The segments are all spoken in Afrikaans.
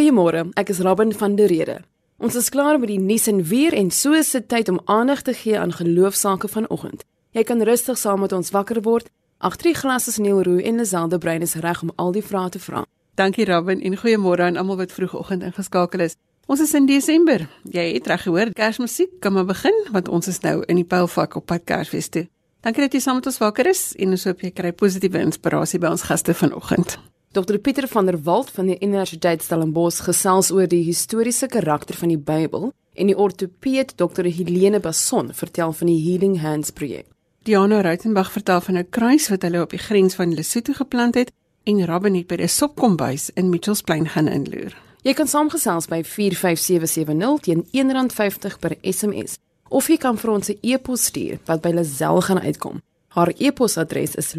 Goeiemôre, ek is Robin van der Rede. Ons is klaar met die nuus en weer en so is dit tyd om aandag te gee aan geloofsaake vanoggend. Jy kan rustig saam met ons wakker word. Agter die glas is Neil Roo en Lazelle Brein is reg om al die vrae te vra. Dankie Robin en goeiemôre aan almal wat vroegoggend ingeskakel is. Ons is in Desember. Jy het reg gehoor, Kersmusiek kan maar begin want ons is nou in die Pylfak op pad Kersfees toe. Dankie dat jy saam met ons wakker is en ons hoop jy kry positiewe inspirasie by ons gaste vanoggend. Dr Pieter van der Walt van die Universiteit Stellenbosch gesels oor die historiese karakter van die Bybel en die ortopeed Dr Helene Basson vertel van die Healing Hands projek. Diana Rautenbach vertel van 'n kruis wat hulle op die grens van Lesotho geplant het en Robin het by 'n sopkombuis in Mitchells Plain gaan inloer. Jy kan saamgesels by 45770 teen R1.50 per SMS of jy kan vir ons 'n e-pos stuur wat by Lazel gaan uitkom. Haar e-posadres is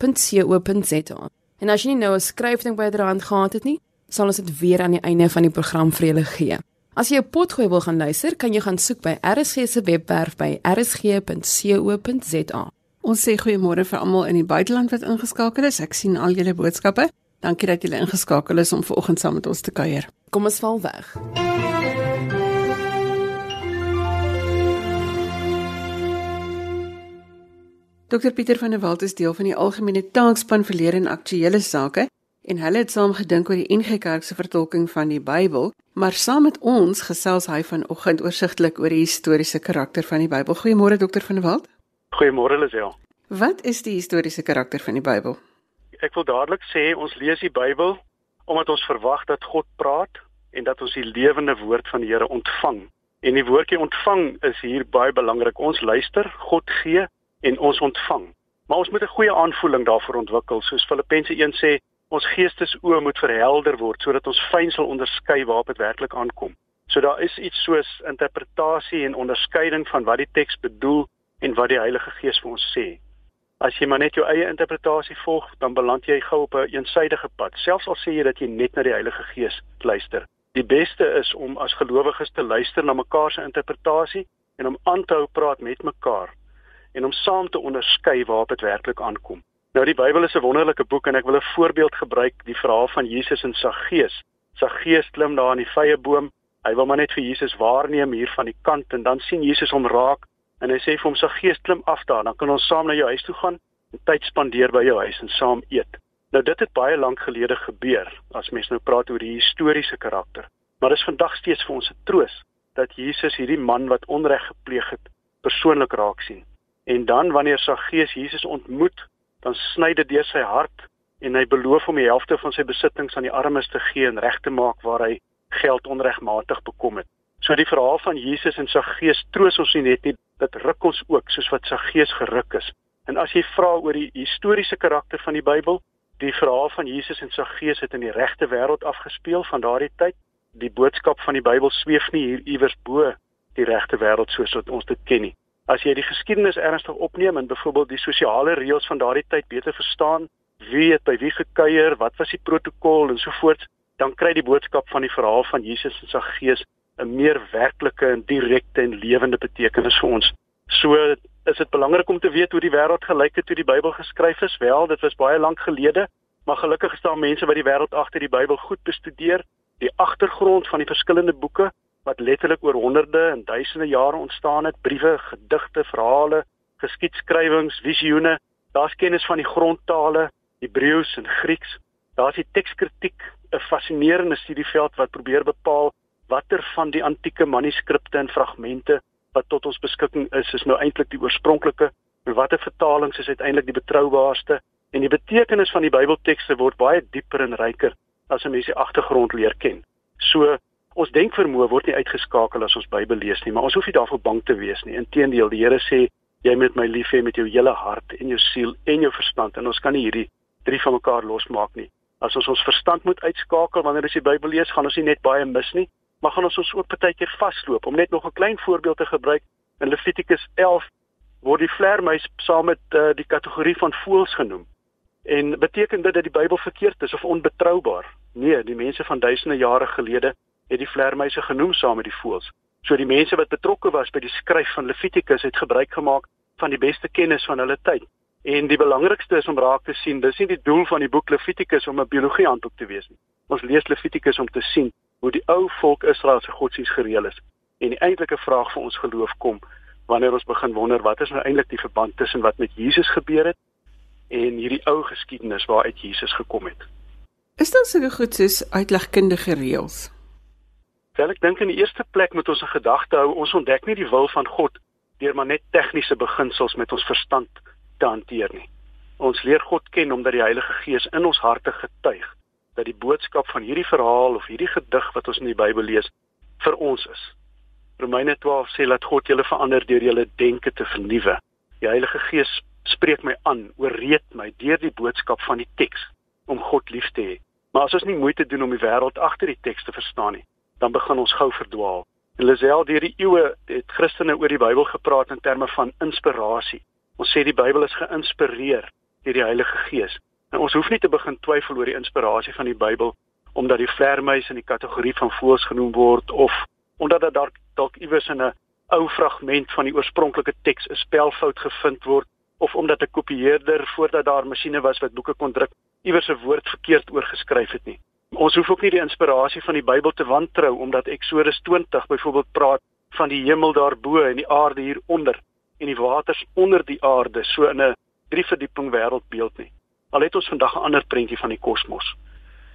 lazel@wwmedia.co.za. En as jy nie nou 'n skryfding byderhand gehad het nie, sal ons dit weer aan die einde van die program vir julle gee. As jy 'n potgooi wil gaan luister, kan jy gaan soek by RSG se webwerf by rsg.co.za. Ons sê goeiemôre vir almal in die buiteland wat ingeskakel is. Ek sien al julle boodskappe. Dankie dat julle ingeskakel is om vanoggend saam met ons te kuier. Kom ons val weg. Dr Pieter van der Walt is deel van die algemene taakspan vir leer en aktuelle sake en hulle het saam gedink oor die NG Kerk se vertolking van die Bybel, maar saam met ons gesels hy vanoggend oorsigtelik oor die historiese karakter van die Bybel. Goeiemôre Dr van der Walt. Goeiemôre Lisel. Wat is die historiese karakter van die Bybel? Ek wil dadelik sê ons lees die Bybel omdat ons verwag dat God praat en dat ons die lewende woord van die Here ontvang. En die woordjie ontvang is hier baie belangrik. Ons luister, God gee en ons ontvang. Maar ons moet 'n goeie aanvoeling daarvoor ontwikkel, soos Filippense 1 sê, ons geestesoë moet verhelder word sodat ons fyn sal onderskei waarop dit werklik aankom. So daar is iets soos interpretasie en onderskeiding van wat die teks bedoel en wat die Heilige Gees vir ons sê. As jy maar net jou eie interpretasie volg, dan beland jy gou op 'n een eensidedige pad, selfs al sê jy dat jy net na die Heilige Gees luister. Die beste is om as gelowiges te luister na mekaar se interpretasie en om aan te hou praat met mekaar en om saam te onderskei waarop dit werklik aankom. Nou die Bybel is 'n wonderlike boek en ek wil 'n voorbeeld gebruik, die verhaal van Jesus en Saggeus. Saggeus klim daar aan die vrye boom. Hy wil maar net vir Jesus waarneem hier van die kant en dan sien Jesus hom raak en hy sê vir hom Saggeus klim af daar, dan kan ons saam na jou huis toe gaan en tyd spandeer by jou huis en saam eet. Nou dit het baie lank gelede gebeur as mens nou praat oor die historiese karakter. Maar dis vandag steeds vir ons 'n troos dat Jesus hierdie man wat onreg gepleeg het persoonlik raak sien. En dan wanneer Saggeus Jesus ontmoet, dan sny dit deur sy hart en hy beloof om die helfte van sy besittings aan die armes te gee en reg te maak waar hy geld onregmatig bekom het. So die verhaal van Jesus en Saggeus troos ons nie net nie, dit ruk ons ook soos wat Saggeus geruk is. En as jy vra oor die historiese karakter van die Bybel, die verhaal van Jesus en Saggeus het in die regte wêreld afgespeel van daardie tyd. Die boodskap van die Bybel sweef nie hier iewers bo die regte wêreld soos wat ons dit ken nie as jy die geskiedenis ernstig opneem en byvoorbeeld die sosiale reëls van daardie tyd beter verstaan, wie het by wie gekuier, wat was die protokol en so voort, dan kry die boodskap van die verhaal van Jesus en sy gees 'n meer werklike en direkte en lewende betekenis vir ons. So is dit belangrik om te weet hoe die wêreld gelyk het toe die Bybel geskryf is. Wel, dit was baie lank gelede, maar gelukkig is daar mense wat die wêreld agter die Bybel goed bestudeer, die agtergrond van die verskillende boeke wat letterlik oor honderde en duisende jare ontstaan het, briewe, gedigte, verhale, geskiedskrywings, visioene. Daar's kennis van die grondtale, Hebreëus en Grieks. Daar's die tekskritiek, 'n fascinerende studieveld wat probeer bepaal watter van die antieke manuskripte en fragmente wat tot ons beskikking is, is nou eintlik die oorspronklike en watter vertalings is uiteindelik die betroubaarste en die betekenis van die Bybeltekste word baie dieper en ryker as 'n mens die agtergrond leer ken. So Ons denkvermoë word nie uitgeskakel as ons Bybel lees nie, maar ons hoef nie daarvoor bang te wees nie. Inteendeel, die Here sê jy moet my lief hê met jou hele hart en jou siel en jou verstand en ons kan nie hierdie drie van mekaar losmaak nie. As ons ons verstand moet uitskakel wanneer ons die Bybel lees, gaan ons nie net baie mis nie, maar gaan ons ons ook baie keer vasloop. Om net nog 'n klein voorbeeld te gebruik, in Levitikus 11 word die vlermuis saam met uh, die kategorie van voëls genoem. En beteken dit dat die Bybel verkeerd is of onbetroubaar? Nee, die mense van duisende jare gelede het die vlermuise genoem saam met die voëls. So die mense wat betrokke was by die skryf van Levitikus het gebruik gemaak van die beste kennis van hulle tyd. En die belangrikste is om raak te sien, dis nie die doel van die boek Levitikus om 'n biologie handboek te wees nie. Ons lees Levitikus om te sien hoe die ou volk Israel se godsdienst gereël is. En die eintlike vraag vir ons geloof kom wanneer ons begin wonder wat is nou eintlik die verband tussen wat met Jesus gebeur het en hierdie ou geskiedenis waaruit Jesus gekom het. Is daar sulke goed soos uitlegkundige reëls? Wel ek dink in die eerste plek moet ons 'n gedagte hou, ons ontdek nie die wil van God deur maar net tegniese beginsels met ons verstand te hanteer nie. Ons leer God ken omdat die Heilige Gees in ons harte getuig dat die boodskap van hierdie verhaal of hierdie gedig wat ons in die Bybel lees vir ons is. Romeine 12 sê dat God julle verander deur julle denke te vernuwe. Die Heilige Gees spreek my aan, ooreed my deur die boodskap van die teks om God lief te hê. Maar as ons nie moeite doen om die wêreld agter die teks te verstaan nie, dan begin ons gou verdwaal. En Lisel deur die eeue het Christene oor die Bybel gepraat in terme van inspirasie. Ons sê die Bybel is geïnspireer deur die Heilige Gees. En ons hoef nie te begin twyfel oor die inspirasie van die Bybel omdat die vlermuis in die kategorie van voëls genoem word of omdat dit dalk dalk iewers in 'n ou fragment van die oorspronklike teks 'n spelfout gevind word of omdat 'n kopieerder voordat daar masjiene was wat boeke kon druk iewers 'n woord verkeerd oorgeskryf het nie. Ons hoef ook nie die inspirasie van die Bybel te wantrou omdat Eksodus 20 byvoorbeeld praat van die hemel daarbo en die aarde hieronder en die waters onder die aarde so in 'n drie verdieping wêreldbeeld nie. Al het ons vandag 'n ander prentjie van die kosmos.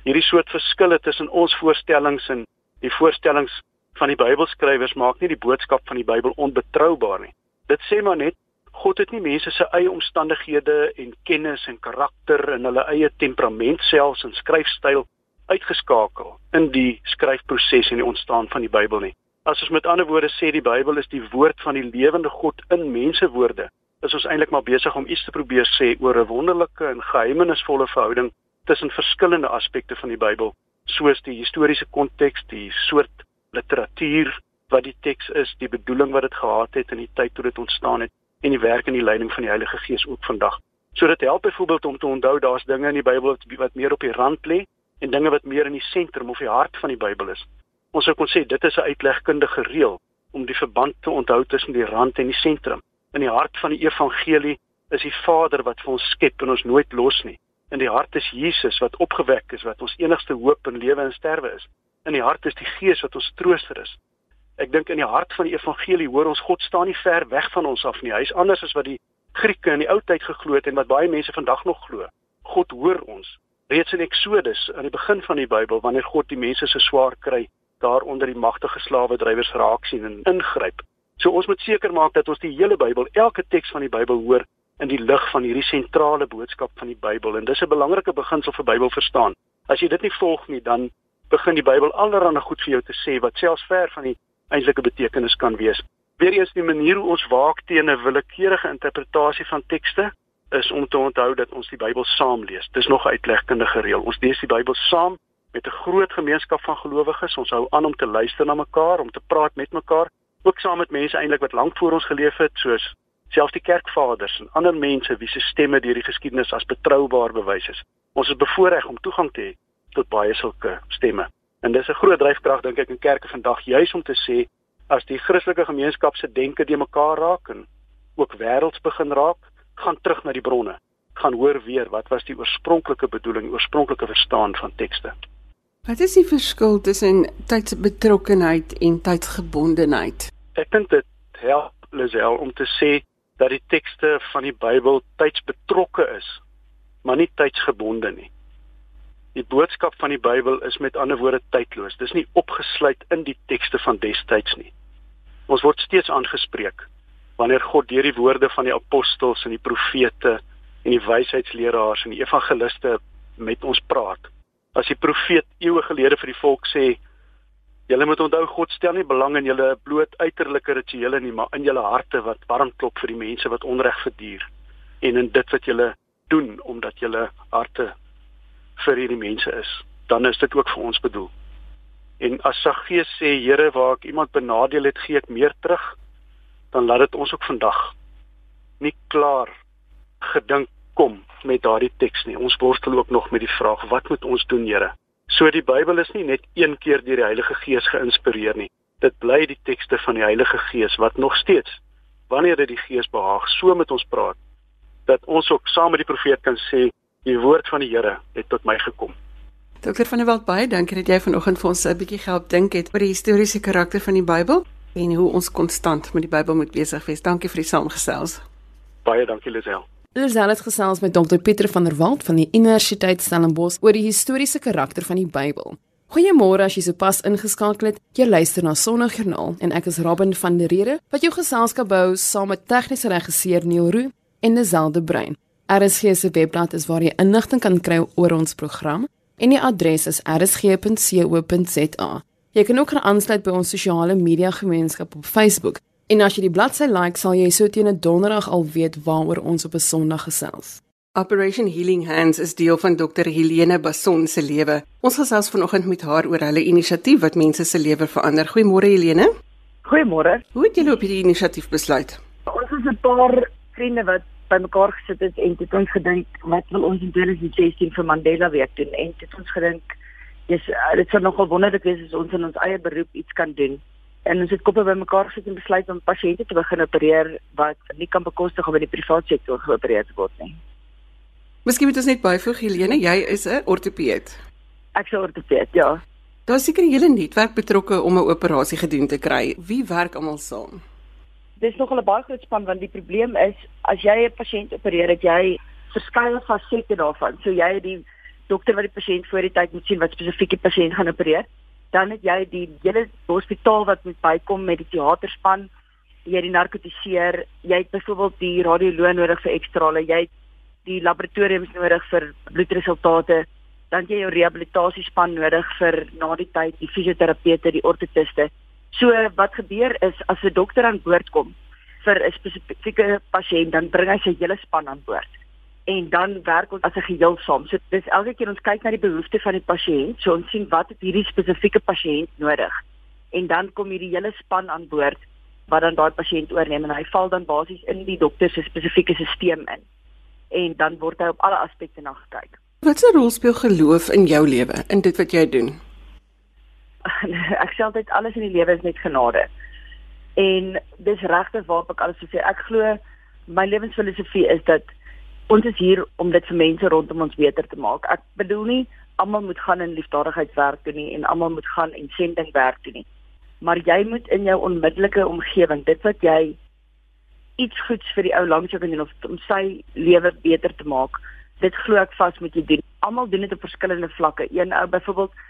Hierdie soort verskille tussen ons voorstellings en die voorstellings van die Bybelskrywers maak nie die boodskap van die Bybel onbetroubaar nie. Dit sê maar net God het nie mense se eie omstandighede en kennis en karakter en hulle eie temperament selfs en skryfstyl uitgeskakel in die skryfproses en die ontstaan van die Bybel nie. As ons met ander woorde sê die Bybel is die woord van die lewende God in mensewoorde, is ons eintlik maar besig om iets te probeer sê oor 'n wonderlike en geheimenisvolle verhouding tussen verskillende aspekte van die Bybel, soos die historiese konteks, die soort literatuur wat die teks is, die bedoeling wat dit gehad het in die tyd toe dit ontstaan het en die werk en die leiding van die Heilige Gees ook vandag. So dit help byvoorbeeld om te onthou daar's dinge in die Bybel wat, meer op die rand lê en dinge wat meer in die sentrum of die hart van die Bybel is. Ons sou kon sê dit is 'n uitlegkundige reël om die verband te onthou tussen die rand en die sentrum. In die hart van die evangelie is die Vader wat vir ons skep en ons nooit los nie. In die hart is Jesus wat opgewek is, wat ons enigste hoop in lewe en sterwe is. In die hart is die Gees wat ons trooster is. Ek dink in die hart van die evangelie hoor ons God staan nie ver weg van ons af nie. Hy is anders as wat die Grieke in die ou tyd geglo het en wat baie mense vandag nog glo. God hoor ons reeds in Eksodus aan die begin van die Bybel wanneer God die mense se swaar kry daar onder die magtige slawe drywers raak sien en ingryp. So ons moet seker maak dat ons die hele Bybel, elke teks van die Bybel hoor in die lig van hierdie sentrale boodskap van die Bybel en dis 'n belangrike beginsel vir Bybel verstaan. As jy dit nie volg nie, dan begin die Bybel allerlei goed vir jou te sê wat selfs ver van die eintlike betekenis kan wees. Weereens die manier hoe ons waak teen 'n willekeurige interpretasie van tekste is om te onthou dat ons die Bybel saam lees. Dis nog 'n uitlegkundige reël. Ons lees die Bybel saam met 'n groot gemeenskap van gelowiges. Ons hou aan om te luister na mekaar, om te praat met mekaar, ook saam met mense eintlik wat lank voor ons geleef het, soos selfs die kerkvaders en ander mense wie se stemme deur die geskiedenis as betroubaar bewys is. Ons is bevoorreg om toegang te hê tot baie sulke stemme. En dis 'n groot dryfkrag dink ek in kerke vandag juis om te sê as die Christelike gemeenskap se denke de mekaar raak en ook wêrelds begin raak, gaan terug na die bronne, gaan hoor weer wat was die oorspronklike bedoeling, oorspronklike verstaan van tekste. Wat is die verskil tussen tydsbetrokkenheid en tydsgebondenheid? Ek dink dit help Lisel om te sê dat die tekste van die Bybel tydsbetrokke is, maar nie tydsgebonde nie. Die boodskap van die Bybel is met ander woorde tydloos. Dis nie opgesluit in die tekste van destyds nie. Ons word steeds aangespreek wanneer God deur die woorde van die apostels en die profete en die wysheidsleraars en die evangeliste met ons praat. As die profeet eeue gelede vir die volk sê, julle moet onthou God stel nie belang in julle bloot uiterlike rituele nie, maar in julle harte wat warm klop vir die mense wat onreg verduur en in dit wat julle doen omdat julle harte vir hierdie mense is, dan is dit ook vir ons bedoel. En as Saggees sê, Here, waar ek iemand benadeel het, gee ek meer terug dan laat dit ons ook vandag nie klaar gedink kom met daardie teks nie. Ons worstel ook nog met die vraag wat moet ons doen, Here? So die Bybel is nie net een keer deur die Heilige Gees geïnspireer nie. Dit bly die tekste van die Heilige Gees wat nog steeds wanneer dit die Gees behaag, so met ons praat dat ons ook saam met die profeet kan sê die woord van die Here het tot my gekom. Dokter van der Walt baie dankie dat jy vanoggend vir ons 'n bietjie gehelp dink het oor die historiese karakter van die Bybel en hoe ons konstant met die Bybel moet besig wees. Dankie vir die saamgesels. Baie dankie Lisel. Lisel het gesels met Dr Pieter van der Walt van die Universiteit Stellenbosch oor die historiese karakter van die Bybel. Goeiemôre as jy sopas ingeskakel het. Jy luister na Sondagjoernaal en ek is Robin van der Rede wat jou geselskap hou saam met tegniese regisseur Neil Roo en Liselde Brein. RSG se webblad is waar jy inligting kan kry oor ons program en die adres is rsg.co.za. Jy kan ook aansluit by ons sosiale media gemeenskap op Facebook. En as jy die bladsy like, sal jy so teen 'n donderdag al weet waaroor ons op 'n Sondag gesels. Operation Healing Hands is deel van Dr Helene Bason se lewe. Ons gesels vanoggend met haar oor hulle inisiatief wat mense se lewe verander. Goeiemôre Helene. Goeiemôre. Hoe het julle op hierdie inisiatief besluit? Ons is 'n paar vriende wat bymekaar gesit het en het ons gedink wat wil ons in 2016 vir Mandela Week doen en het ons gedink dis dit sou nogal wonderlik wees as ons in ons eie beroep iets kan doen. En ons het koppe bymekaar gesit en besluit om pasiënte te begin opereer wat nie kan bekostig om in die private sektor geopereer te word nie. Miskien moet ons net byvoeg Helene, jy is 'n ortopeed. Ek sou ortopeed, ja. Daar seker 'n hele netwerk betrokke om 'n operasie gedoen te kry. Wie werk almal saam? dis nogal 'n baie groot span want die probleem is as jy 'n pasiënt opereer, het jy verskeie fasette daarvan. So jy het die dokter wat die pasiënt voor die tyd moet sien wat spesifiek die pasiënt gaan opereer. Dan het jy die hele hospitaal wat moet bykom met die teaterspan, jy die narkotiseer, jy het byvoorbeeld die radioloog nodig vir ekstrale, jy het die laboratoriums nodig vir bloedresultate, dan jy jou rehabilitasiespan nodig vir na die tyd die fisioterapeute, die ortotiste. So wat gebeur is as 'n dokter aan boord kom vir 'n spesifieke pasiënt, dan bring hy sy hele span aan boord. En dan werk ons as 'n geheel saam. So dis elke keer ons kyk na die behoeftes van die pasiënt, so ons sien wat het hierdie spesifieke pasiënt nodig. En dan kom hierdie hele span aan boord wat dan daai pasiënt oorneem en hy val dan basies in die dokter se spesifieke stelsel in. En dan word hy op alle aspekte na gekyk. Wat 'n rol speel geloof in jou lewe, in dit wat jy doen? ek sê altyd alles in die lewe is net genade. En dis regtig waarop ek alles sê. Ek glo my lewensfilosofie is dat ons is hier om dit vir mense rondom ons beter te maak. Ek bedoel nie almal moet gaan in liefdadigheidswerk doen nie en almal moet gaan en sendingwerk doen nie. Maar jy moet in jou onmiddellike omgewing, dit wat jy iets goeds vir die ou langs jou kan doen of om sy lewe beter te maak. Dit glo ek vas met jy doen. Almal doen dit op verskillende vlakke. Een ou byvoorbeeld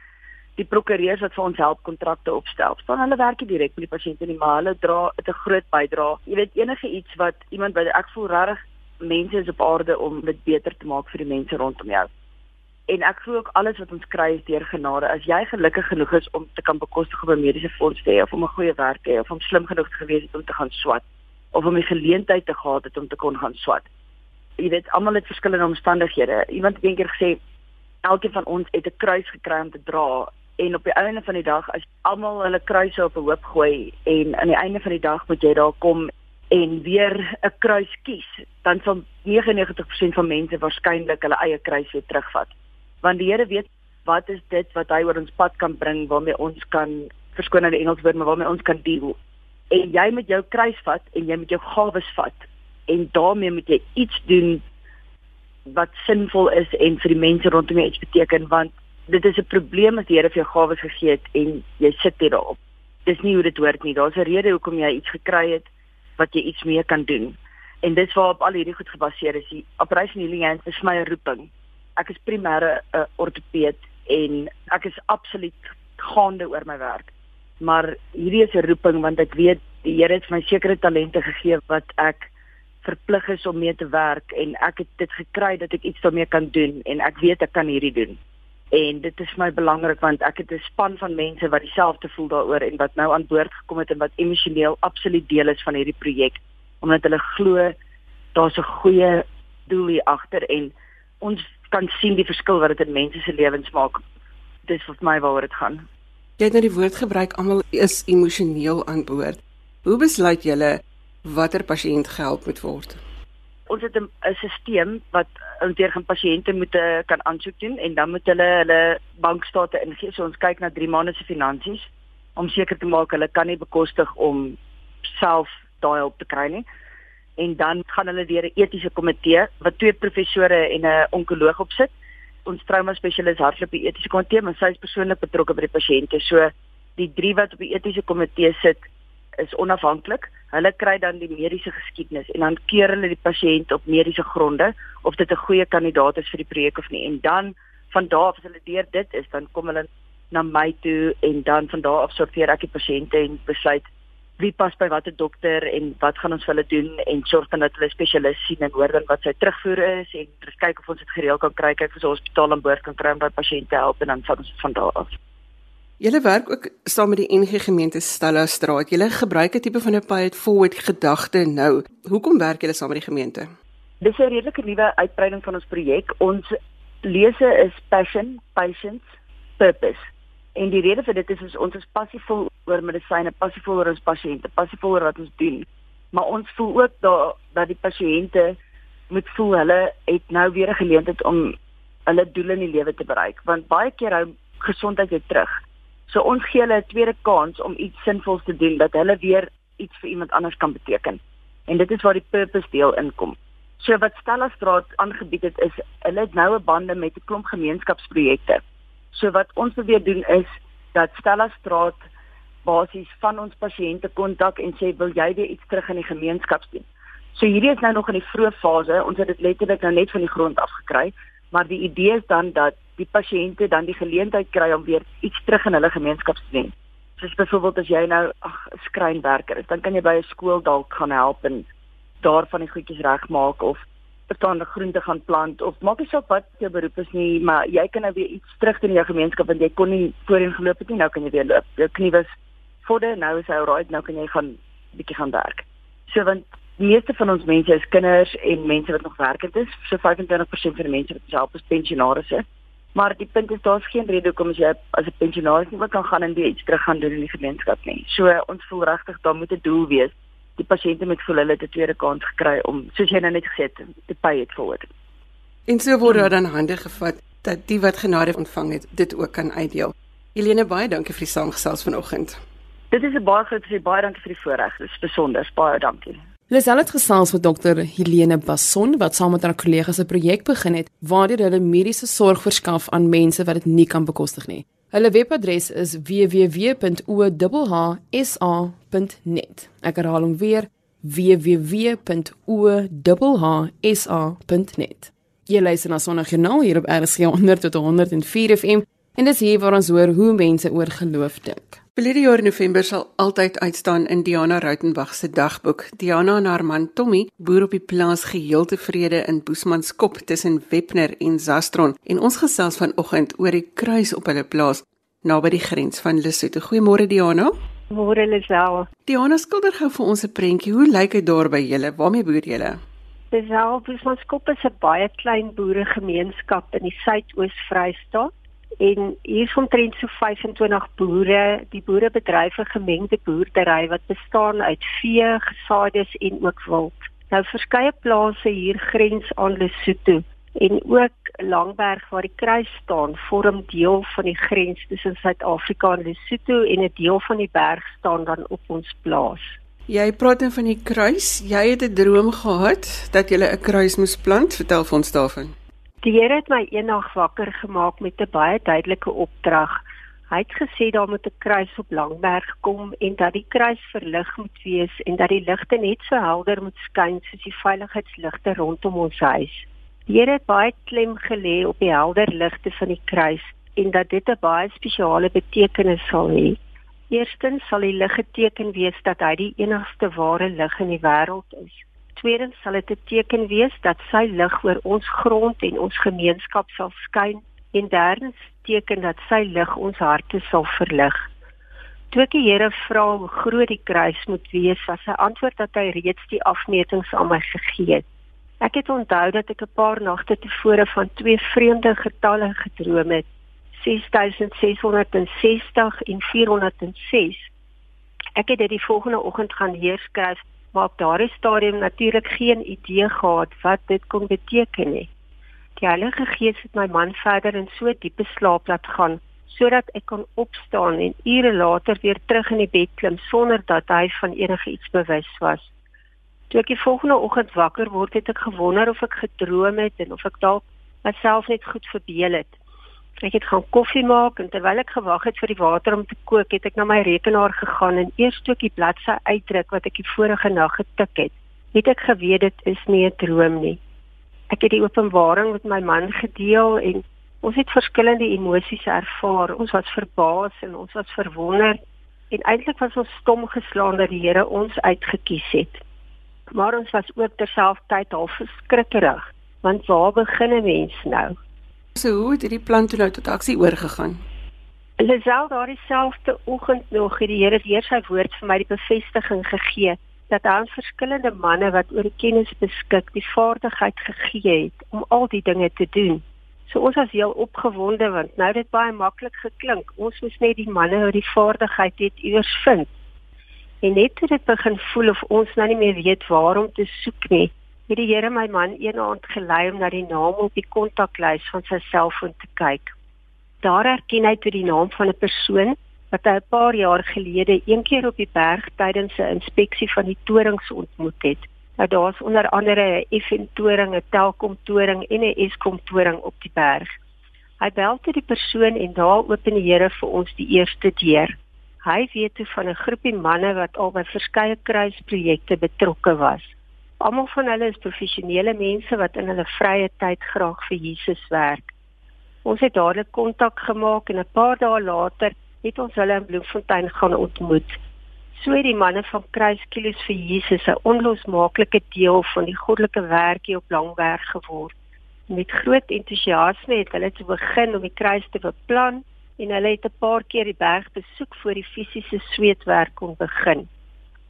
die prokureurs wat vir ons help kontrakte opstel. Staan hulle werk nie direk met die pasiënte nie, maar hulle dra 'n groot bydrae. Jy weet enige iets wat iemand by ek voel regtig mense is op aarde om dit beter te maak vir die mense rondom jou. En ek glo ook alles wat ons kry is deur genade. As jy gelukkig genoeg is om te kan bekostig om 'n mediese fonds te hê of om 'n goeie werk te hê of om slim genoeg te gewees het om te gaan swat of om 'n geleentheid te gehad het om te kon gaan swat. Jy weet almal het verskillende omstandighede. Iemand het eendag gesê elkeen van ons het 'n kruis gekry om te dra en op die einde van die dag as almal hulle kruise op 'n hoop gooi en aan die einde van die dag moet jy daar kom en weer 'n kruis kies, dan sal 99% van mense waarskynlik hulle eie kruis weer terugvat. Want die Here weet wat is dit wat hy oor ons pad kan bring waarmee ons kan verskoon in die Engels woord maar waarmee ons kan deel. En jy met jou kruis vat en jy met jou gawes vat en daarmee moet jy iets doen wat sinvol is en vir die mense rondom jou iets beteken want dit is 'n probleem as die Here vir jou gawes gegee het en jy sit hier daarop. Dis nie hoe dit hoort nie. Daar's 'n rede hoekom jy iets gekry het wat jy iets mee kan doen. En dit is waarop al hierdie goed gebaseer is. Die Operation Healing Hands is my roeping. Ek is primêre 'n uh, ortopeed en ek is absoluut gaande oor my werk. Maar hierdie is 'n roeping want ek weet die Here het my sekere talente gegee wat ek verplig is om mee te werk en ek het dit gekry dat ek iets daarmee kan doen en ek weet ek kan hierdie doen en dit is my belangrik want ek het 'n span van mense wat dieselfde voel daaroor en wat nou aan boord gekom het en wat emosioneel absoluut deel is van hierdie projek omdat hulle glo daar's 'n goeie doel hier agter en ons kan sien die verskil wat dit in mense se lewens maak. Dis vir my waaroor dit gaan. Jy het nou die woord gebruik almal is emosioneel aan boord. Hoe besluit julle watter pasiënt gehelp moet word? Ons het 'n stelsel wat deur gaan pasiënte moet uh, kan aansoek doen en dan moet hulle hulle bankstate ingee. So ons kyk na 3 maande se finansies om seker te maak hulle kan nie bekostig om self daai hulp te kry nie. en dan gaan hulle deur 'n etiese komitee wat twee professore en 'n onkoloog opsit. Ons trauma spesialis hardloop die etiese komitee, maar sy is persoonlik betrokke by die pasiënte. So die drie wat op die etiese komitee sit is onafhanklik. Hulle kry dan die mediese geskiedenis en dan keur hulle die pasiënt op mediese gronde of dit 'n goeie kandidaat is vir die projek of nie. En dan van daar af as hulle deur dit is, dan kom hulle na my toe en dan van daar af sorteer ek die pasiënte en besluit wie pas by watter dokter en wat gaan ons vir hulle doen en sorg dan dat hulle spesialis sien en hoor dan wat sy terugvoer is en kyk of ons dit gereël kan kry kyk of ons hospitaal aan boord kan kry om by pasiënte help en dan van ons van daar af. Julle werk ook saam met die NG gemeente Stella Straat. Julle gebruik 'n tipe van 'n pay it forward gedagte nou. Hoekom werk julle saam met die gemeente? Dis 'n redelike nuwe uitbreiding van ons projek. Ons lese is passion, patience, purpose. En die rede vir dit is, is ons is passievol oor medisyne, passievol oor ons pasiënte, passievol oor wat ons doen. Maar ons voel ook da, dat die pasiënte moet voel hulle het nou weer 'n geleentheid om hulle doele in die lewe te bereik, want baie keer hou gesondheid weer terug. So ons gee hulle 'n tweede kans om iets sinvols te doen dat hulle weer iets vir iemand anders kan beteken. En dit is waar die purpose deel inkom. So wat Stella Straat aangebied het is hulle het nou 'n bande met 'n klomp gemeenskapsprojekte So wat ons probeer doen is dat Stella Straat basies van ons pasiënte kontak en sê wil jy weer iets terug in die gemeenskap doen. So hierdie is nou nog in die vroeë fase. Ons het dit letterlik nou net van die grond af gekry, maar die idee is dan dat die pasiënte dan die geleentheid kry om weer iets terug in hulle gemeenskap te doen. Soos byvoorbeeld as jy nou ag skrynwerker is, dan kan jy by 'n skool dalk gaan help en daarvan die goedjies regmaak of bestaande groente gaan plant of maak nie saak wat jou beroep is nie, maar jy kan nou weer iets terug doen in jou gemeenskap want jy kon nie voorheen geloop het nie, nou kan jy weer loop. Jou knie was vorder, nou is hy alright, nou kan jy gaan bietjie gaan werk. So want die meeste van ons mense is kinders en mense wat nog werkend is, so 25% van die mense wat self pensionaars is. Maar die punt is daar's geen rede hoekom jy as 'n pensionaris nie wat kan gaan en weer iets terug gaan doen in die gemeenskap nie. So ons voel regtig daar moet 'n doel wees die pasiënte moet voel hulle het 'n tweede kans gekry om soos jy nou net gesê het te pay it forward. En so word daar dan hande gevat dat die wat genade ontvang het dit ook kan uitdeel. Helene baie dankie vir die saamgesels vanoggend. Dit is 'n baie groot vir baie dankie vir die voorreg. Dit is besonder. Baie dankie. Lisel het gesels met dokter Helene Basson wat saam met haar kollegas 'n projek begin het waardeur hulle mediese sorg verskaf aan mense wat dit nie kan bekostig nie. Hulle webadres is www.ohsa.net. Ek herhaal hom weer www.ohsa.net. Jy luister na Sondagjoernaal hier op RSG 100 tot 104 FM en dis hier waar ons hoor hoe mense oor geloof dink. Verlede jaar November sal altyd uitstaan in Diana Rautenbach se dagboek. Diana en haar man Tommy boer op die plaas geheel tevrede in Boesmanskop tussen Webner en Zastron en ons gesels vanoggend oor die kruis op hulle plaas naby die grens van Lesotho. Goeiemôre Diana. Môre Lisel. Diana skilder gou vir ons 'n prentjie. Hoe lyk dit daar by julle? Waarmee boer julle? Lisel, Boesmanskop is 'n baie klein boeregemeenskap in die Suidoos-Vrystaat en hier is omtrent so 25 boere. Die boere bedryf 'n gemengde boerdery wat bestaan uit vee, gesaaides en ook wild. Nou verskeie plase hier grens aan Lesotho en ook Langberg waar die kruis staan vorm deel van die grens tussen Suid-Afrika en Lesotho en 'n deel van die berg staan dan op ons plaas. Jy praat dan van die kruis. Jy het 'n droom gehad dat jy 'n kruis moes plant. Vertel vir ons daarvan. Die Here het my eendag wakker gemaak met 'n baie duidelike opdrag. Hy het gesê daar moet 'n kruis op Langberg kom en dat die kruis verlig moet wees en dat die ligte net so helder moet skyn soos die veiligheidsligte rondom ons huis. Die Here het baie klem gelê op die helder ligte van die kruis en dat dit 'n baie spesiale betekenis sal hê. Eerstens sal die lig geteken wees dat hy die enigste ware lig in die wêreld is. Tweedens sal dit 'n teken wees dat sy lig oor ons grond en ons gemeenskap sal skyn en derdens teken dat sy lig ons harte sal verlig. Toe ek die Here vra hoe groot die kruis moet wees, was sy antwoord dat hy reeds die afmetings aan my gegee het. Ek het onthou dat ek 'n paar nagte tevore van twee vreemde getalle gedroom het. 6660 en 406. Ek het dit die volgende oggend gaan heerskryf maar op daardie stadium natuurlik geen idee gehad wat dit kon beteken nie. Die Heilige Gees het my man verder in so diepe slaap laat gaan sodat ek kon opstaan en ure later weer terug in die bed klim sonder dat hy van enige iets bewus was. Toe ek die volgende oggend wakker word, het ek gewonder of ek gedroom het en of ek dalk myself net goed verbeel het. Ek het gaan koffie maak en terwyl ek gewag het vir die water om te kook, het ek na my rekenaar gegaan en eers toe ek die bladsy uitdruk wat ek die vorige nag getik het, het ek geweet dit is nie 'n droom nie. Ek het die openbaring met my man gedeel en ons het verskillende emosies ervaar. Ons was verbaas en ons was verwonder en eintlik was ons stom geslaan dat die Here ons uitgekies het. Maar ons was ook terselfdertyd half verskrikkerig, want waar begin 'n mens nou? So hoe het hierdie plan toe nou tot aksie oorgegaan? Lisel daardie selfde oggend nog het die Here weer sy woord vir my die bevestiging gegee dat daar verskillende manne wat oor kennis beskik, die vaardigheid gegee het om al die dinge te doen. So ons was heel opgewonde want nou dit baie maklik geklink. Ons moes net die manne wat die vaardigheid het iewers vind. En net toe dit begin voel of ons nou nie meer weet waar om te soek nie, het die Here my man eendag gelei om na die naam op die kontaklys van sy selfoon te kyk. Daar herken hy toe die naam van 'n persoon wat hy 'n paar jaar gelede een keer op die berg tydens 'n inspeksie van die torings ontmoet het. Nou daar's onder andere 'n FN toring, 'n Telkom toring en 'n Eskom toring op die berg. Hy bel tot die persoon en daar open die Here vir ons die eerste deur. Hy weet toe van 'n groepie manne wat al by verskeie kruisprojekte betrokke was. Almal van hulle is professionele mense wat in hulle vrye tyd graag vir Jesus werk. Ons het dadelik kontak gemaak en 'n paar dae later het ons hulle in Bloemfontein gaan ontmoet. So het die manne van Kruiskilos vir Jesus 'n onlosmaaklike deel van die goddelike werk hier op Langberg geword. Met groot entoesiasme het hulle te begin om die kruis te beplan en hulle het 'n paar keer die berg besoek voor die fisiese sweetwerk kon begin.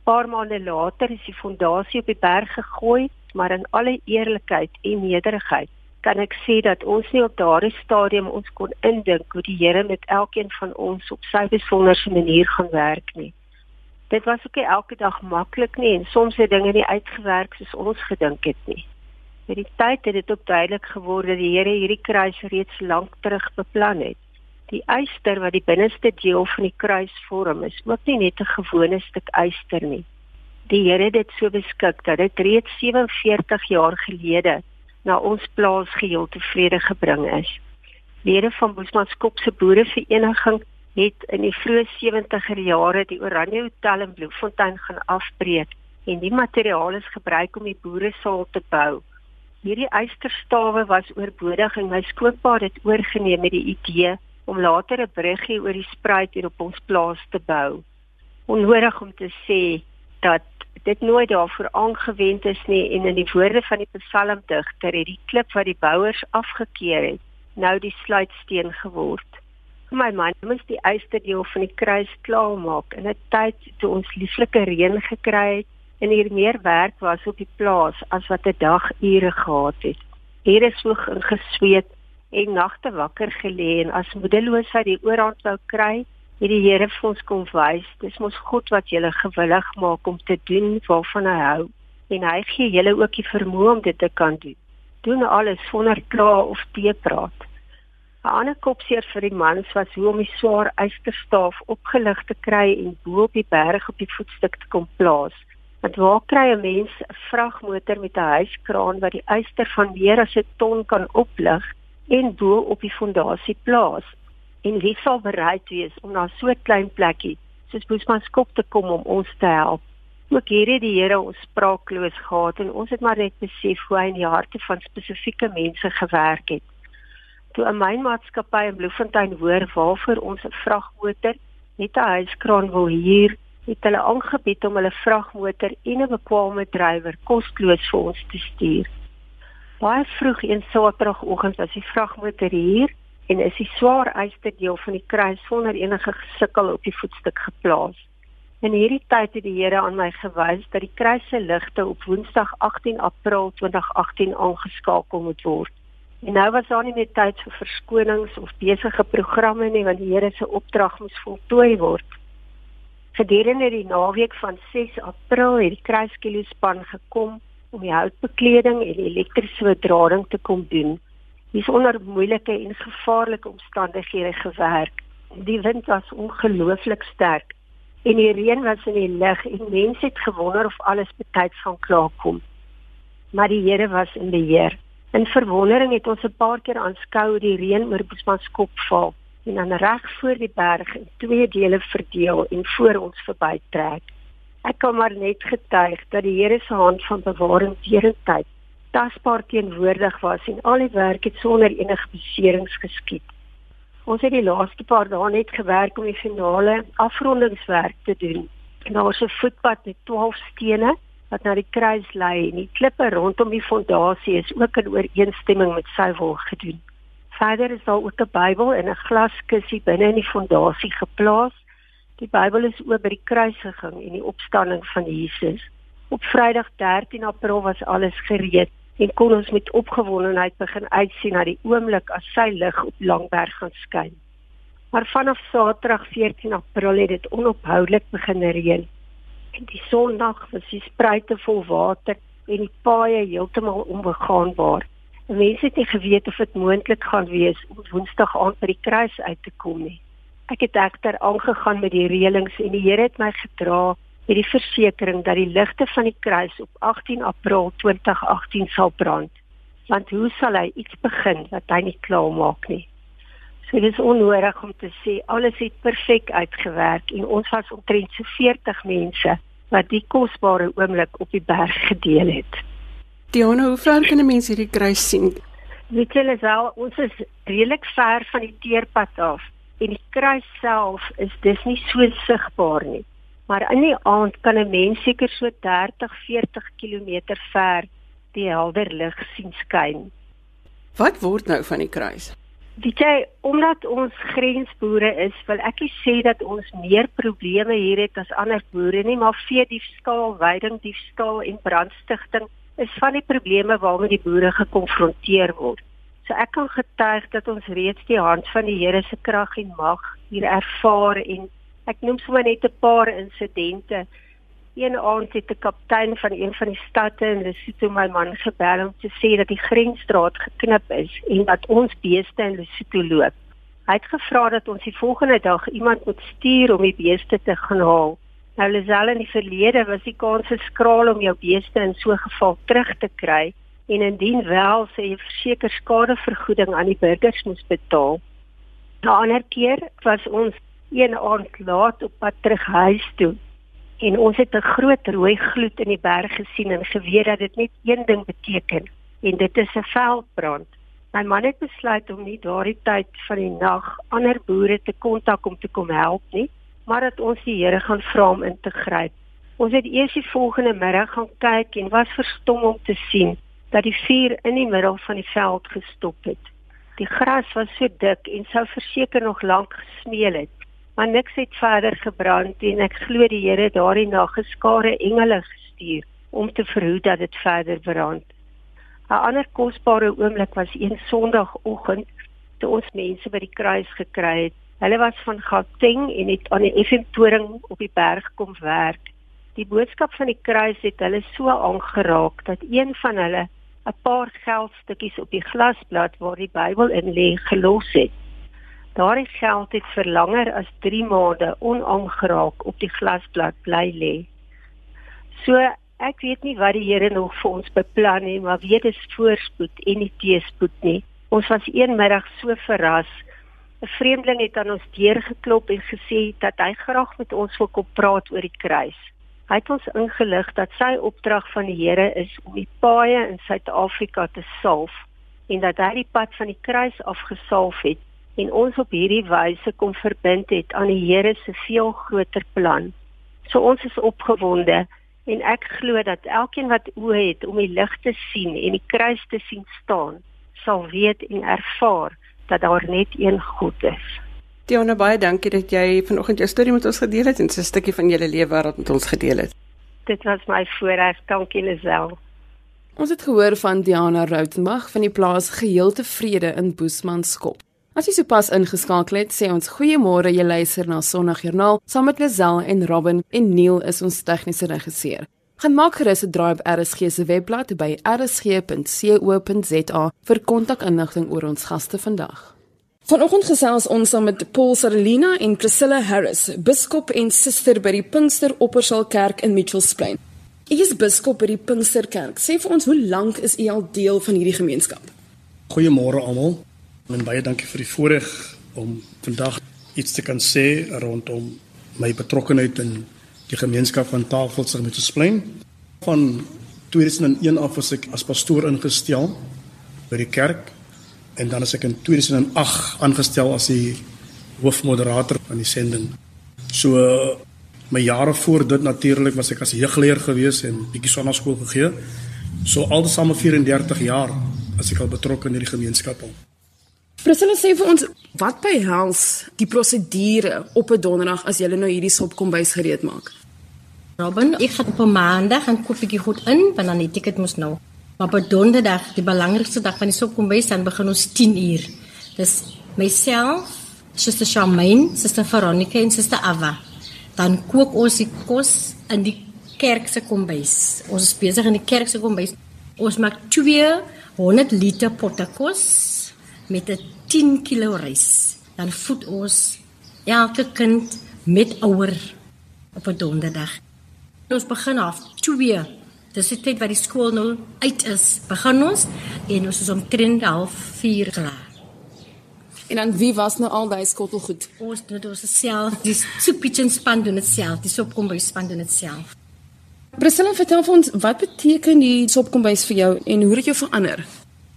Paar maande later is die fondasie op die berg gegooi, maar in alle eerlikheid en nederigheid kan ek sê dat ons nie op daardie stadium ons kon indink hoe die Here met elkeen van ons op sy besonderse manier gaan werk nie. Dit was ook nie elke dag maklik nie en soms het dinge nie uitgewerk soos ons gedink het nie. Met die tyd het dit ook duidelik geword dat die Here hierdie kruis reeds lank terug beplan het. Die eyster wat die binneste deel van die kruis vorm, is ook nie net 'n gewone stuk eyster nie. Die Here het dit so beskik dat dit reeds 47 jaar gelede na ons plaas geheel tevrede gebring is. Lede van Bosmanskop se boerevereniging het in die vroeë 70er jare die Oranje Hotel in Bloemfontein gaan afbreek en die materiaal is gebruik om die boeresaal te bou. Hierdie eysterstawe was oorbodig en my skoonpa het oorgeneem met die idee om later 'n bruggie oor die spruit hier op ons plaas te bou. Onnodig om te sê dat dit nooit daarvoor aangewend is nie en in die woorde van die psalmdigter het die klip wat die bouers afgekeer het nou die sluitsteen geword. My man moes die eerste deel van die kruis klaarmaak in 'n tyd toe ons lieflike reën gekry het en hier meer werk was op die plaas as wat 'n dag ure gehad het. Hier is so gesweet en nagte wakker gelê en as moedeloosheid die oorhand wou kry, het die Here vir ons kom wys, dis mos God wat julle gewillig maak om te doen waarvan hy hou en hy gee julle ook die vermoë om dit te kan doen. Doen alles sonder kla of teepraat. 'n Ander kopseer vir die mans was hoe om die swaar eysterstaaf opgelig te kry en bo op die berg op die voetstuk te kom plaas. Want waar kry 'n mens 'n vragmotor met 'n huiskraan wat die eyster van meer as 'n ton kan oplig en bo op die fondasie plaas? en wie sal bereid wees om na so 'n klein plekkie soos Boesmanskop te kom om ons te help. Ook hier het die Here ons spraakloos gehad en ons het maar net besef hoe hy in die harte van spesifieke mense gewerk het. Toe 'n mynmaatskappy in Bloemfontein hoor waarvoor ons 'n vragmotor met 'n huiskraan wil huur, het hulle aangebied om hulle vragmotor en 'n bekwame drywer kosteloos vir ons te stuur. Baie vroeg een Saterdagoggend was die vragmotor hier en is die swaar eisterdeel van die kruis sonder enige gesukkel op die voetstuk geplaas. In hierdie tyd het die Here aan my gewys dat die kruis se ligte op Woensdag 18 April 2018 aangeskakel moet word. En nou was daar nie meer tyd vir verskonings of besige programme nie want die Here se opdrag moes voltooi word. Gedurende die naweek van 6 April het die kruiskielospan gekom om die houtbekleding en elektriese bedrading te kom doen dis onder moeilike en gevaarlike omstandighede gewerk. Die wind was ongelooflik sterk en die reën was in die lug en mense het gewonder of alles betyds gaan klaarkom. Maar die Here was in beheer. In verwondering het ons 'n paar keer aanskou hoe die reën oor Boesman se kop val en dan reg voor die berg in twee dele verdeel en voor ons verbytrek. Ek kan maar net getuig dat die Here se hand van bewaring deurentyd tasbaar teenwoordig was en al die werk het sonder enige beserings geskied. Ons het die laaste paar dae net gewerk om die finale afrondingswerk te doen. En daar was 'n voetpad met 12 stene wat na die kruis lei en die klippe rondom die fondasie is ook in ooreenstemming met sy wil gedoen. Verder is daar ook 'n Bybel en 'n glaskussie binne in die fondasie geplaas. Die Bybel is oor by die kruisiging en die opstanding van Jesus. Op Vrydag 13 April was alles gereed en kon ons met opgewondenheid begin uitsien na die oomblik as sy lig op Langberg gaan skyn. Maar vanaf Saterdag 14 April het dit onophoudelik begin reën. En die Sondag was die spruite vol water en die paaie heeltemal onbegaanbaar. En mense het nie geweet of dit moontlik gaan wees om Woensdag aand by die kruis uit te kom nie. Ek het egter aangegaan met die reëlings en die Here het my gedra met die versekering dat die ligte van die kruis op 18 April 2018 sal brand. Want hoe sal hy iets begin wat hy nie klaar maak nie? So dit is onnodig om te sê alles het perfek uitgewerk en ons was omtrent so 40 mense wat die kosbare oomblik op die berg gedeel het. Diana, hoe ver kan 'n mens hierdie kruis sien? Weet julle wel, ons is redelik ver van die teerpad af en die kruis self is dis nie so sigbaar nie maar in die aand kan 'n mens seker so 30, 40 km ver die helder lig sien skyn. Wat word nou van die kruis? Dit jy omdat ons grensboere is, wil ek nie sê dat ons meer probleme hier het as ander boere nie, maar vee diefstal, weiding diefstal en brandstigting is van die probleme waarmee die boere gekonfronteer word. So ek kan getuig dat ons reeds die hand van die Here se krag en mag hier ervaar en Ek noem sommer net 'n paar insidente. Een aand het 'n kaptein van een van die stadte in Lesotho my man gebel om te sê dat die grensstraat geknip is en dat ons beeste in Lesotho loop. Hy het gevra dat ons die volgende dag iemand moet stuur om die beeste te gaan haal. Nou Lisel in die verlede was die kans skraal om jou beeste in so 'n geval terug te kry en indien wel sê jy verseker skadevergoeding aan die burgers moes betaal. 'n Ander keer was ons een aand laat op pad terug huis toe en ons het 'n groot rooi gloed in die berg gesien en geweet dat dit net een ding beteken en dit is 'n veldbrand. My man het besluit om nie daardie tyd van die nag ander boere te kontak om te kom help nie, maar dat ons die Here gaan vra om in te gryp. Ons het eers die volgende middag gaan kyk en was verstom om te sien dat die vuur in die middel van die veld gestop het. Die gras was so dik en sou verseker nog lank gesmeel het maar niks het verder gebrand en ek glo die Here daardie nag geskare engele gestuur om te verhoed dat dit verder brand. 'n Ander kosbare oomblik was een Sondagoggend toe ons mense by die kruis gekry het. Hulle was van Gauteng en het aan die FM toring op die berg kom werk. Die boodskap van die kruis het hulle so aangeraak dat een van hulle 'n paar geldstukkies op die glasblad waar die Bybel in lê gelos het. Daardie geld het vir langer as 3 maande onaangeraak op die glasblad bly lê. So ek weet nie wat die Here nog vir ons beplan nie, maar weet dis voorspoed en nie teëspoed nie. Ons was een middag so verras. 'n Vreemdeling het aan ons deur geklop en gesê dat hy graag met ons wil kom praat oor die kruis. Hy het ons ingelig dat sy opdrag van die Here is om die paaie in Suid-Afrika te salf en dat hy die pad van die kruis afgesalf het en ons op hierdie wyse kom verbind het aan die Here se veel groter plan. So ons is opgewonde en ek glo dat elkeen wat oë het om die lig te sien en die kruis te sien staan, sal weet en ervaar dat daar net een God is. Diana baie dankie dat jy vanoggend jou storie met ons gedeel het en 'n stukkie van jou lewe wat met ons gedeel het. Dit was my voorreg, dankie Lisel. Ons het gehoor van Diana Rautenbach van die plaas Geheel Tevrede in Boesmanskop. As jy sopas ingeskakel het, sê ons goeiemôre. Jy luister na Sondagjoernaal saam met Lazel en Robin en Neil is ons tegniese regisseur. Gaan maak gerus 'n draai op RSG se webblad by rsg.co.za vir kontakinligting oor ons gaste vandag. Vanoggend gesels ons saam met Paul Sarelina en Priscilla Harris, biskop en suster by die Pinkster Oppersaal Kerk in Mitchells Plain. Ek is biskop by die Pinkster Kerk. Sê vir ons, hoe lank is u al deel van hierdie gemeenskap? Goeiemôre almal. En baie dankie vir die voorreg om vandag iets te kan sê rondom my betrokkeheid in die gemeenskap van Tafelsig Mitchells Plain. Van 2001 af was ek as pastoor ingestel by die kerk en dan is ek in 2008 aangestel as die hoofmoderator van die sending. So my jare voor dit natuurlik was ek as jeugleer gewees en bietjie sonnaskool gegee. So altesaam 34 jaar as ek al betrokke in hierdie gemeenskap al. Priscilla sê vir ons wat behels die prosedure op 'n donderdag as jy nou hierdie sop kombuis gereed maak. Robin, ek gaan op 'n maandag gaan koop bietjie goed in, want dan die ticket moet nou Maar op donderdag, die belangrikste dag van die sopkombuis, dan begin ons 10 uur. Dis myself, Suster Charmaine, Suster Veronica en Suster Ava. Dan kook ons die kos in die kerk se kombuis. Ons is besig in die kerk se kombuis. Ons maak 200 liter potte kos met 'n 10 kg rys. Dan voed ons elke kind met ouer op 'n donderdag. Ons begin af 2 Dis die tyd wat die skool nou uit is. Begin ons en ons is om 3:30 klaar. En dan wie was nou al daai skottelgoed? Ons doen dit self. Die soepietjie span doen dit self. Die sopkombuis span doen dit self. Priscilla, vertel vir ons wat beteken die sopkombuis vir jou en hoe het jou verander?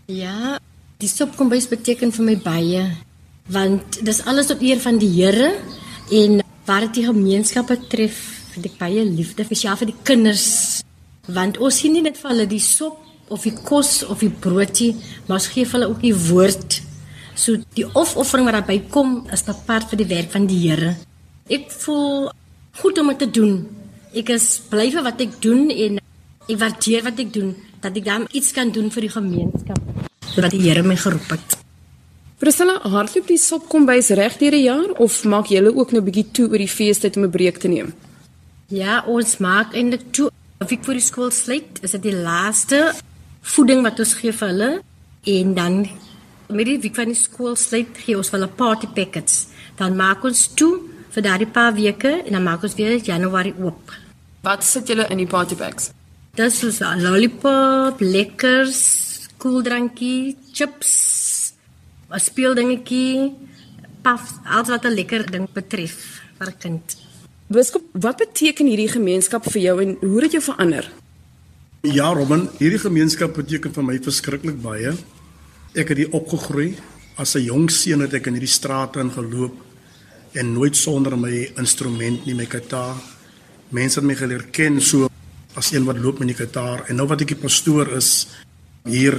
Ja, die sopkombuis beteken vir my baie want dis alles tot eer van die Here en wat dit die gemeenskap betref, vind ek baie liefde spesiaal vir die kinders want ons sien nie net vir hulle die sop of die kos of die broodjie, maar ons gee vir hulle ook die woord. So die opoffering wat daarbey kom is 'n part van die werk van die Here. Ek voel goed om dit te doen. Ek is bly vir wat ek doen en ek waardeer wat ek doen dat ek dan iets kan doen vir die gemeenskap sodat die Here my geroep het. Priscilla, hardloop die sop kom bys reg deur die jaar of maak julle ook nou 'n bietjie toe oor die feestyd om 'n breek te neem? Ja, ons maak eintlik toe Of ek vir die skool sluit, is dit die laaste voeding wat ons gee vir hulle en dan met die week van die skool sluit gee ons hulle party packets. Dan maak ons toe vir daardie paar weke en dan maak ons weer Januarie oop. Wat sit julle in die party packs? Dis soos 'n lollipop, lekkers, koeldrankie, chips, 'n speeldingetjie, paf, alles wat 'n lekker ding betref vir 'n kind. Biskop, wat beteken hierdie gemeenskap vir jou en hoe het dit jou verander? Ja, Robin, hierdie gemeenskap beteken vir my verskriklik baie. Ek het hier opgegroei. As 'n jong seun het ek in hierdie strate ingeloop en nooit sonder my instrument nie, my kitaar. Mense het my geleer ken so as een wat loop met die kitaar en nou wat ek die pastoor is, hier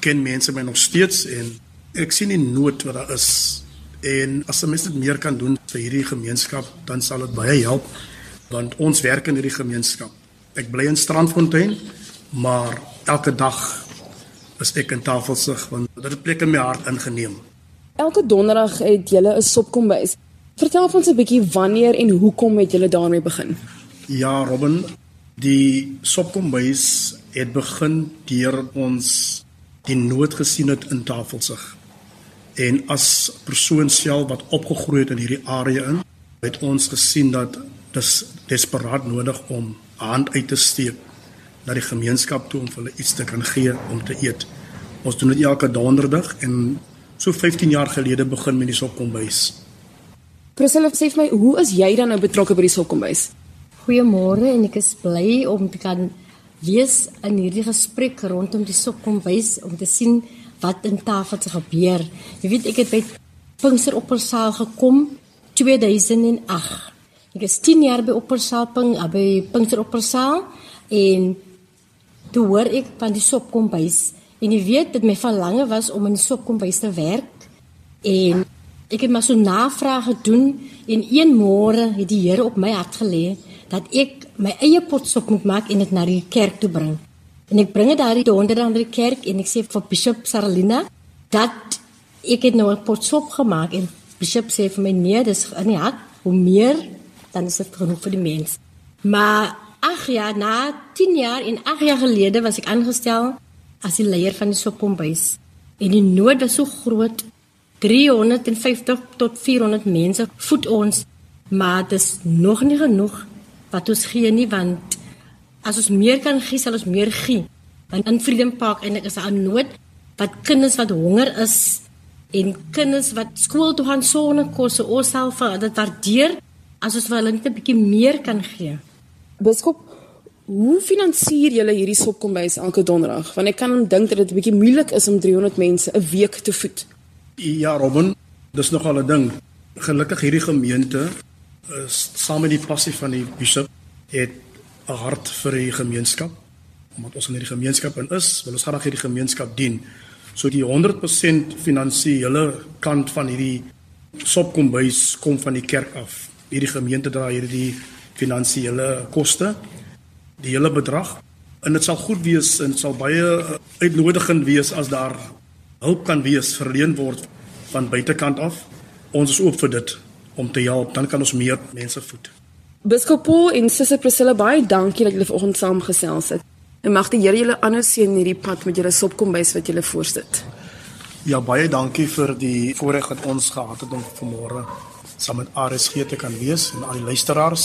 ken mense my nog steeds en ek sien die nood wat daar is En as 'n mens dit meer kan doen vir hierdie gemeenskap, dan sal dit baie help want ons werk in hierdie gemeenskap. Ek bly in Strandfontein, maar elke dag is ek in Tafelsig want dit het plek in my hart ingeneem. Elke donderdag het julle 'n sopkombuis. Vertel ons 'n bietjie wanneer en hoekom het julle daarmee begin? Ja, Robin, die sopkombuis het begin deur ons die nood gesien het in Tafelsig en as persoon self wat opgegroei het in hierdie area in het ons gesien dat dis desperaat nodig om 'n hand uit te steek na die gemeenskap toe om hulle iets te kan gee om te eet. Ons doen dit elke donderdag en so 15 jaar gelede begin met die sopkombuis. Priscilla sê vir my, hoe is jy dan nou betrokke by die sopkombuis? Goeiemôre en ek is bly om te kan wees in hierdie gesprek rondom die sopkombuis om te sien wat in tafel te gebeur. Jy weet ek het by Pinkster Oppersaal gekom 2008. Ek is 10 jaar by Oppersaal Pink, eh, by Pinkster Oppersaal en toe hoor ek van die sopkombuis en jy weet dit my verlange was om in die sopkombuis te werk en ek het maar so navraag gedoen en een môre het die Here op my hart gelê dat ek my eie potsop moet maak en dit na die kerk toe bring. En ek bring dit daar die donderdag by die kerk en ek sê vir Bishop Saralina dat ek het nou 'n potsop gemaak en Bishop sê vir my nee, dis in die hart, hoe meer dan is dit genoeg vir die mens. Maar ag ja, na 10 jaar en 8 jaar gelede was ek aangestel as die leier van die sopkombuis. En die nood was so groot 350 tot 400 mense voed ons, maar dit is nog nie genoeg wat ons gee nie want as ons meer kan gee, sal ons meer gee. Want in Freedom Park eintlik is daar 'n nood wat kinders wat honger is en kinders wat skool toe gaan sonder kos, so ons self dit waardeer as ons vir hulle net 'n bietjie meer kan gee. Biskop, hoe finansier julle hierdie sopkombuis elke donderdag? Want ek kan dink dat dit 'n bietjie moeilik is om 300 mense 'n week te voed. Ja, Robin, dis nogal 'n ding. Gelukkig hierdie gemeente is saam met die passie van die bishop het 'n hart vir die gemeenskap. Omdat ons in hierdie gemeenskap in is, wil ons graag hierdie gemeenskap dien. So die 100% finansiële kant van hierdie sopkombuis kom van die kerk af. Hierdie gemeente dra hierdie finansiële koste, die hele bedrag. En dit sal goed wees en dit sal baie uitnodigend wees as daar hulp kan wees verleen word van buitekant af. Ons is oop vir dit om te help, dan kan ons meer mense voed. Biskop Paul en Suster Priscilla baie dankie dat julle vanoggend saamgesels het. En mag die Here julle aanhou seën in hierdie pad met julle sopkombuis wat julle voorsit. Ja, baie dankie vir die voorreg wat ons gehad het om vanmôre saam met RSG te kan wees en al die luisteraars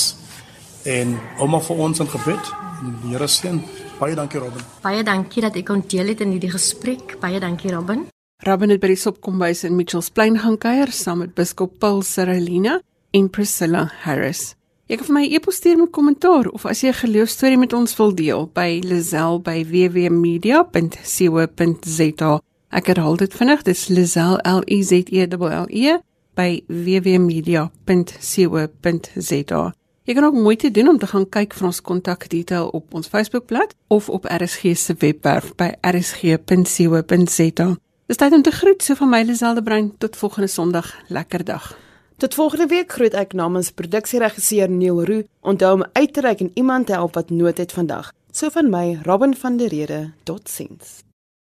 en ouma vir ons in gebed. En die Here seën. Baie dankie Robin. Baie dankie dat ek kon deel het in hierdie gesprek. Baie dankie Robin. Robin het by die sopkombuis in Mitchells Plain gaan kuier saam met Biskop Paul Serelina en Priscilla Harris. Jy kan vir my 'n e-pos stuur met kommentaar of as jy 'n geloofstorie met ons wil deel by Lazel by wwmedia.co.za. Ek herhaal dit vinnig, dis Lazel L E Z E L E by wwmedia.co.za. Jy kan ook moeite doen om te gaan kyk vir ons kontakdetail op ons Facebookblad of op RSG se webwerf by rsg.co.za. Dis tyd om te groet so van my Liselde Brein tot volgende Sondag. Lekker dag. Tot volgende week groet ek namens produksieregisseur Neil Roo. Onthou om uit te reik en iemand te help wat nood het vandag. So van my, Robin van der Rede. Totsiens.